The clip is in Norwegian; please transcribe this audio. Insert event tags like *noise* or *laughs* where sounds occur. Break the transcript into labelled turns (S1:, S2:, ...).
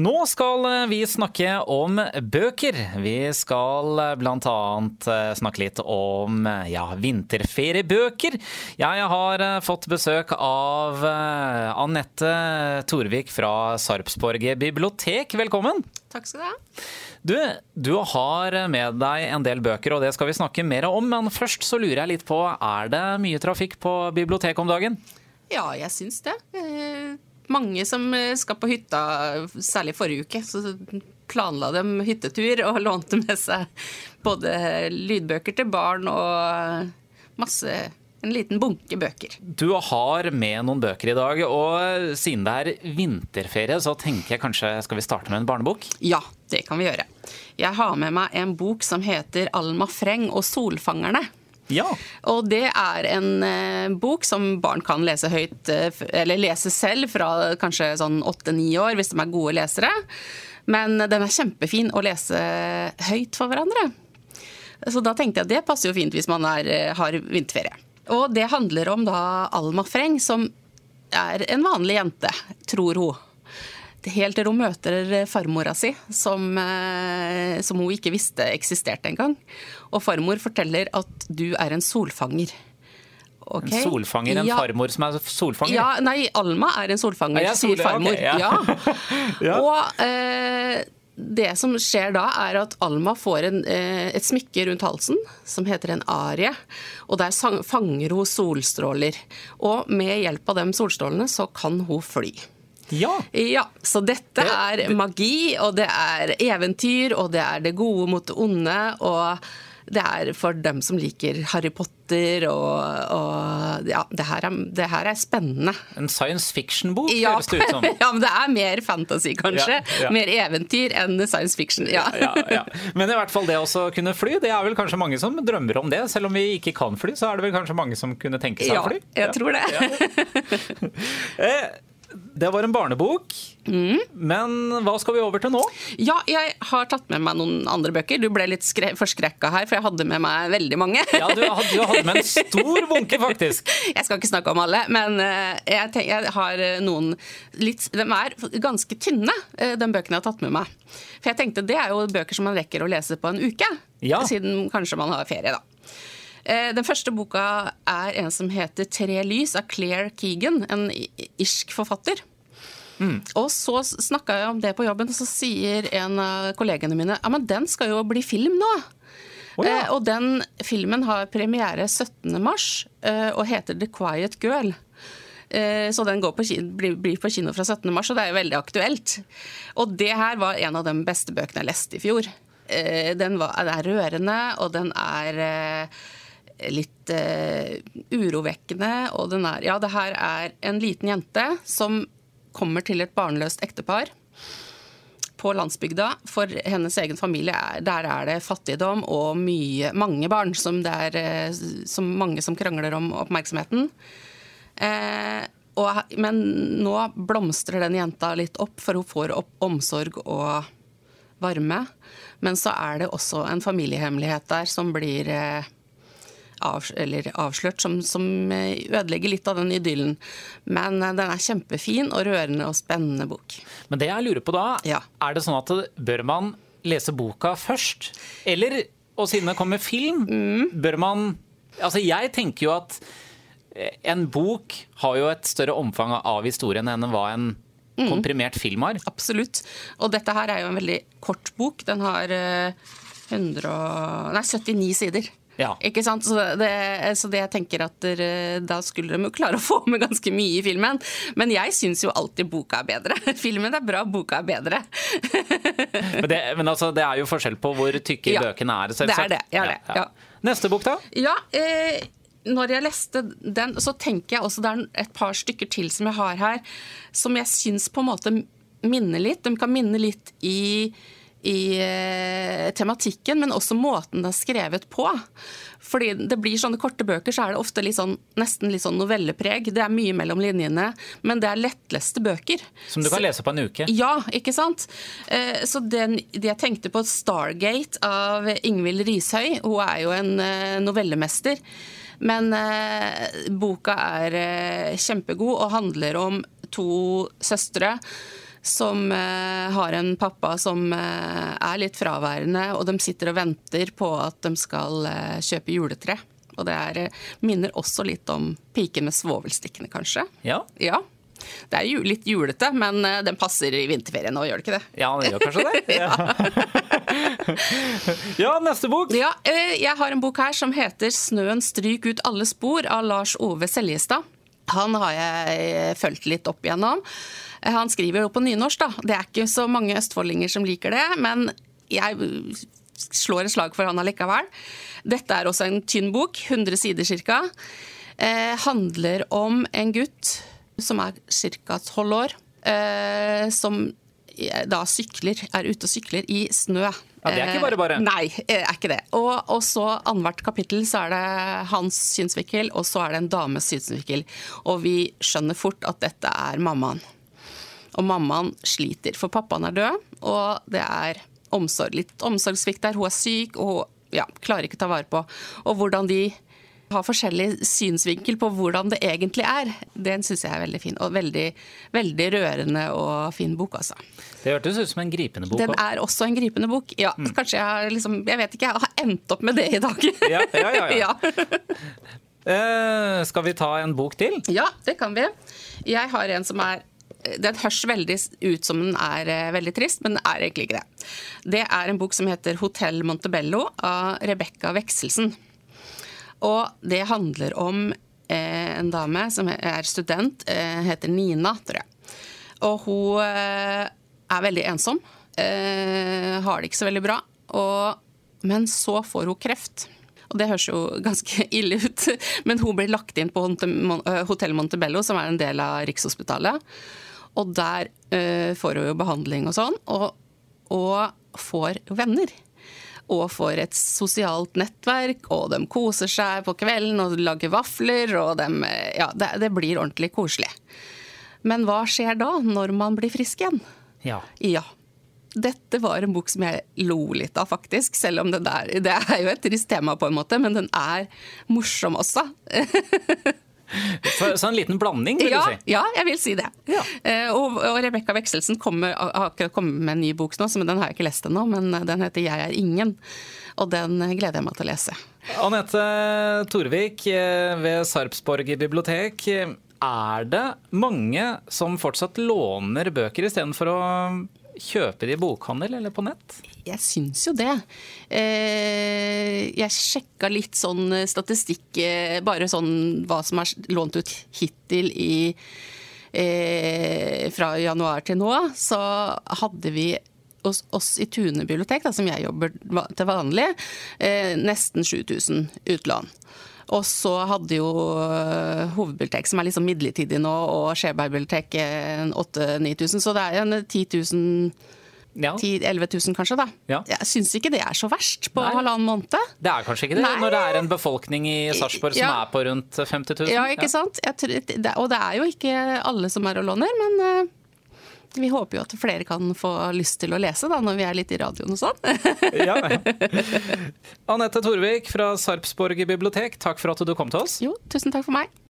S1: Nå skal vi snakke om bøker. Vi skal bl.a. snakke litt om ja, vinterferiebøker. Jeg har fått besøk av Anette Torvik fra Sarpsborg bibliotek. Velkommen.
S2: Takk skal du ha.
S1: Du, du, har med deg en del bøker, og det skal vi snakke mer om. Men først så lurer jeg litt på, er det mye trafikk på biblioteket om dagen?
S2: Ja, jeg syns det. Eh, mange som skal på hytta, særlig forrige uke. Så planla dem hyttetur og *laughs* lånte med seg både lydbøker til barn og masse en liten bunke bøker.
S1: Du har med noen bøker i dag, og siden det er vinterferie, så tenker jeg kanskje skal vi starte med en barnebok?
S2: Ja, det kan vi gjøre. Jeg har med meg en bok som heter 'Alma Freng og solfangerne'.
S1: Ja.
S2: Og det er en eh, bok som barn kan lese høyt, eh, eller lese selv fra kanskje sånn åtte-ni år, hvis de er gode lesere. Men den er kjempefin å lese høyt for hverandre. Så da tenkte jeg at det passer jo fint hvis man er, eh, har vinterferie. Og det handler om da Alma Freng, som er en vanlig jente, tror hun. Helt til hun møter farmora si, som, eh, som hun ikke visste eksisterte engang. Og farmor forteller at du er en solfanger.
S1: Okay. En solfanger? En ja. farmor som er solfanger?
S2: Ja, Nei, Alma er en solfanger, ja, sier farmor. Okay, ja. *laughs* ja. Og eh, det som skjer da, er at Alma får en, eh, et smykke rundt halsen som heter en arie. Og der fanger hun solstråler. Og med hjelp av de solstrålene så kan hun fly.
S1: Ja.
S2: ja. Så dette er magi, og det er eventyr, og det er det gode mot det onde. og det er for dem som liker Harry Potter og, og ja, det her, er, det her, er, spennende.
S1: En science fiction-bok, ja, høres det ut som. *laughs*
S2: ja, men det er mer fantasy, kanskje. Ja, ja. Mer eventyr enn science fiction. Ja.
S1: Men i hvert fall det å kunne fly, det er vel kanskje mange som drømmer om det. Selv om vi ikke kan fly, så er det vel kanskje mange som kunne tenke seg å fly?
S2: Ja, jeg tror det. *laughs*
S1: eh, det var en barnebok. Mm. Men hva skal vi over til nå?
S2: Ja, jeg har tatt med meg noen andre bøker. Du ble litt forskrekka her, for jeg hadde med meg veldig mange.
S1: ja, du hadde, du hadde, med en stor bunke, faktisk. *laughs*
S2: Jeg skal ikke snakke om alle, men eh, jeg, tenker, jeg har eh, noen litt De er ganske tynne, de bøkene jeg har tatt med meg. For jeg tenkte det er jo bøker som man rekker å lese på en uke. Ja. Siden kanskje man har ferie, da. Eh, den første boka er en som heter 'Tre lys' av Claire Keegan, en irsk forfatter. Mm. Og så snakka jeg om det på jobben, og så sier en av kollegene mine ja, men den skal jo bli film nå. Oh, ja. eh, og den filmen har premiere 17.3 eh, og heter 'The Quiet Girl'. Eh, så den på, blir, blir, på kino fra 17.3, og det er jo veldig aktuelt. Og det her var en av de beste bøkene jeg leste i fjor. Eh, den, var, er rørende, og den er eh, litt uh, urovekkende. Og den er Ja, det her er en liten jente som kommer til et barnløst ektepar på landsbygda. For hennes egen familie er, der er det fattigdom og mye, mange barn. Som det er uh, som mange som krangler om oppmerksomheten. Eh, og, men nå blomstrer den jenta litt opp, for hun får opp omsorg og varme. Men så er det også en familiehemmelighet der som blir eh, av, avslørt, som, som, eh, ødelegger litt av den idyllen. Men eh, den er kjempefin og rørende og spennende bok.
S1: Men det jeg lurer på da, ja. er det sånn at bør man lese boka først? Eller, og siden det kommer film, mm. bør man Altså, jeg tenker jo at eh, en bok har jo et større omfang av historien enn hva en mm. komprimert film har.
S2: Absolutt. Og dette her er jo en veldig kort bok. Den har 100, nei, 79 sider. Ja. Ikke sant? Så det, så det, jeg tenker at der, Da skulle de jo klare å få med ganske mye i filmen. Men jeg syns jo alltid boka er bedre. *laughs* Filmen er bra, boka er bedre.
S1: men, det, men altså, det er jo forskjell på hvor tykke ja, bøkene er,
S2: selvsagt. Det er det. Ja, det.
S1: Neste bok, da?
S2: Ja, eh, når jeg leste den, så tenker jeg også det er et par stykker til som jeg har her, som jeg syns på en måte minner litt. De kan minne litt i i eh, tematikken, men også måten det er skrevet på. Fordi det blir sånne korte bøker, så er det ofte litt sånn, nesten litt sånn novellepreg. Det er mye mellom linjene, men det er lettleste bøker.
S1: Som du kan så, lese på en uke?
S2: Ja, ikke sant. Eh, så den, det jeg tenkte på, 'Stargate' av Ingvild Rishøi. Hun er jo en eh, novellemester. Men boka er kjempegod og handler om to søstre som eh, har en pappa som eh, er litt fraværende, og de sitter og venter på at de skal eh, kjøpe juletre. Og det er, eh, minner også litt om 'Piken med svovelstikkene', kanskje.
S1: Ja.
S2: ja. Det er jo litt julete, men eh, den passer i vinterferien nå, gjør det ikke det?
S1: Ja, den gjør kanskje det. *laughs* ja, neste bok.
S2: Ja, eh, jeg har en bok her som heter 'Snøen stryk ut alle spor' av Lars Ove Seljestad. Han har jeg fulgt litt opp igjennom. Han skriver jo på nynorsk, da. Det er ikke så mange østfoldinger som liker det, men jeg slår et slag for han allikevel. Dette er også en tynn bok, 100 sider ca. Eh, handler om en gutt som er ca. 12 år, eh, som da sykler, er ute og sykler i snø.
S1: Ja, Det er ikke bare bare?
S2: Eh, nei, er ikke det. Og, og så annethvert kapittel så er det hans synsvinkel, og så er det en dames synsvinkel. Og vi skjønner fort at dette er mammaen. Og mammaen sliter, for pappaen er død, og det er omsorg, litt omsorgssvikt der. Hun er syk og ja, klarer ikke å ta vare på. Og hvordan de har forskjellig synsvinkel på hvordan det egentlig er. Den syns jeg er veldig fin. Og veldig, veldig rørende og fin bok, altså.
S1: Det hørtes ut som en gripende bok.
S2: Den er også en gripende bok. Ja, mm. kanskje jeg har liksom Jeg vet ikke, jeg har endt opp med det i dag.
S1: Ja, ja, ja. ja. *laughs* uh, skal vi ta en bok til?
S2: Ja, det kan vi. Jeg har en som er den høres veldig ut som den er eh, veldig trist, men den er egentlig ikke det. Det er en bok som heter 'Hotell Montebello' av Rebekka Vekselsen. Og det handler om eh, en dame som er student, eh, heter Nina, tror jeg. Og hun er veldig ensom. Har det ikke så veldig bra. Men så får hun kreft. Og det høres jo *laughs* ganske ille ut, men hun blir lagt inn på Hotell Montebello, som er en del av Rikshospitalet. Og der uh, får hun jo behandling og sånn, og, og får venner. Og får et sosialt nettverk, og de koser seg på kvelden og lager vafler. og de, ja, det, det, blir ordentlig koselig. Men hva skjer da, når man blir frisk igjen?
S1: Ja.
S2: ja. Dette var en bok som jeg lo litt av, faktisk. Selv om det, der, det er jo et trist tema, på en måte, men den er morsom også. *laughs*
S1: Så, så, en liten blanding, vil
S2: ja,
S1: du si?
S2: Ja, jeg vil si det. Ja. Uh, og, og Rebekka Vekselsen kommer, har akkurat kommet med en ny bok nå, men den har jeg ikke lest ennå. Men den heter 'Jeg er ingen', og den gleder jeg meg til å lese.
S1: Anette Torvik eh, ved Sarpsborg bibliotek. Er det mange som fortsatt låner bøker istedenfor å kjøpe de bokhandel eller på nett?
S2: Jeg syns jo det. Eh, jeg sjekka litt sånn statistikk, eh, bare sånn hva som er lånt ut hittil i eh, fra januar til nå, så hadde vi hos oss i Tune bibliotek, da, som jeg jobber til vanlig, nesten 7000 utlån. Og så hadde jo hovedbibliotek, som er liksom midlertidig nå, og Skjeberg bibliotek 8000-9000, så det er en 10 000 ja. 10 11 000 kanskje, da. Ja. Jeg syns ikke det er så verst på Nei. halvannen måned.
S1: Det er kanskje ikke det, Nei. når det er en befolkning i Sarpsborg som ja. er på rundt 50 000?
S2: Ja, ikke sant. Tror, og det er jo ikke alle som er og låner, men uh, vi håper jo at flere kan få lyst til å lese da, når vi er litt i radioen og sånn. *laughs* ja,
S1: ja. Anette Torvik fra Sarpsborg bibliotek, takk for at du kom til oss.
S2: Jo, tusen takk for meg.